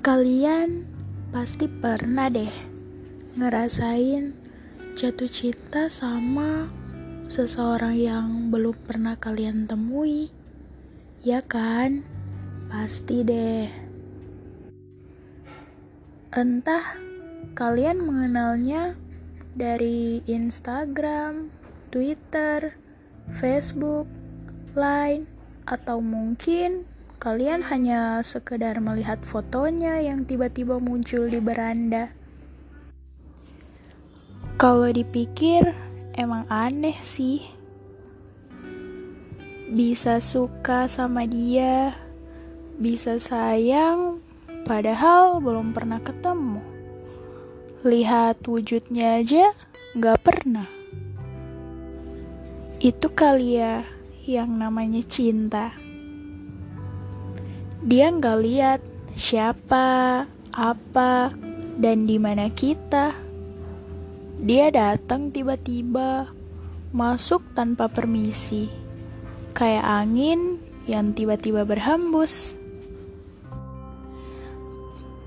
Kalian pasti pernah deh ngerasain jatuh cinta sama seseorang yang belum pernah kalian temui, ya kan? Pasti deh. Entah kalian mengenalnya dari Instagram, Twitter, Facebook, Line, atau mungkin kalian hanya sekedar melihat fotonya yang tiba-tiba muncul di beranda. Kalau dipikir, emang aneh sih. Bisa suka sama dia, bisa sayang, padahal belum pernah ketemu. Lihat wujudnya aja, gak pernah. Itu kali ya yang namanya cinta. Dia nggak lihat siapa, apa, dan di mana kita. Dia datang tiba-tiba, masuk tanpa permisi, kayak angin yang tiba-tiba berhembus.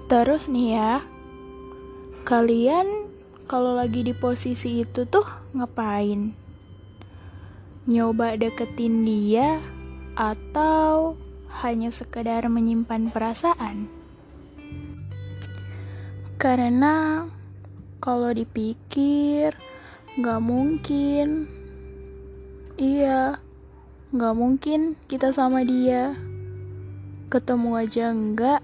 Terus nih ya, kalian kalau lagi di posisi itu tuh ngapain? nyoba deketin dia atau hanya sekedar menyimpan perasaan? Karena kalau dipikir gak mungkin, iya gak mungkin kita sama dia. Ketemu aja enggak,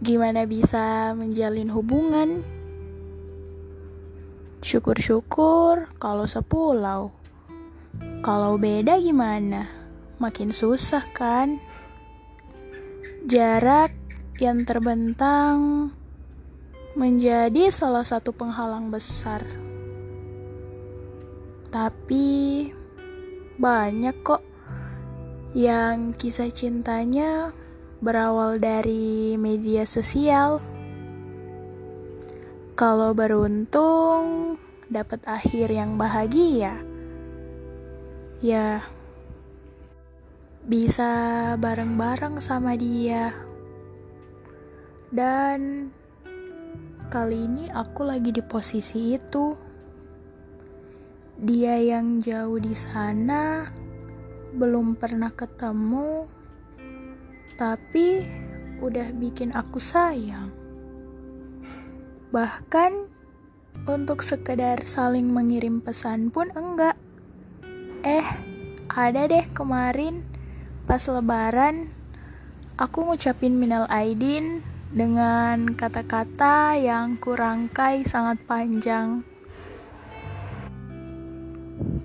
gimana bisa menjalin hubungan? Syukur-syukur kalau sepulau. Kalau beda gimana? Makin susah kan? Jarak yang terbentang menjadi salah satu penghalang besar. Tapi banyak kok yang kisah cintanya berawal dari media sosial. Kalau beruntung dapat akhir yang bahagia ya bisa bareng-bareng sama dia. Dan kali ini aku lagi di posisi itu. Dia yang jauh di sana belum pernah ketemu, tapi udah bikin aku sayang. Bahkan untuk sekedar saling mengirim pesan pun enggak. Eh, ada deh kemarin pas lebaran aku ngucapin minal aidin dengan kata-kata yang kurangkai sangat panjang.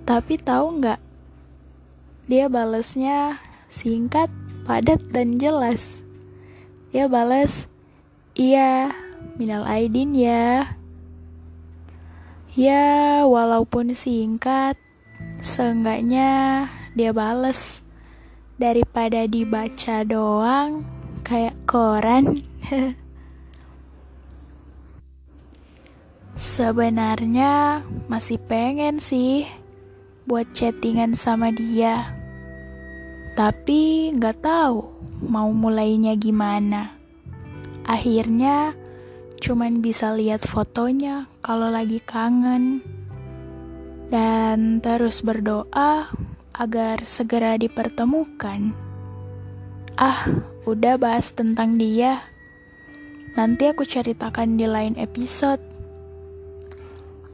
Tapi tahu nggak? Dia balesnya singkat, padat dan jelas. Dia bales, "Iya, minal aidin ya." Ya, walaupun singkat, Seenggaknya dia bales daripada dibaca doang kayak koran. Sebenarnya masih pengen sih buat chattingan sama dia. Tapi nggak tahu mau mulainya gimana. Akhirnya cuman bisa lihat fotonya kalau lagi kangen dan terus berdoa agar segera dipertemukan. Ah, udah bahas tentang dia. Nanti aku ceritakan di lain episode.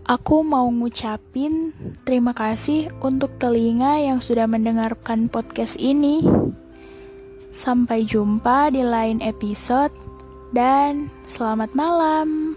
Aku mau ngucapin terima kasih untuk telinga yang sudah mendengarkan podcast ini. Sampai jumpa di lain episode, dan selamat malam.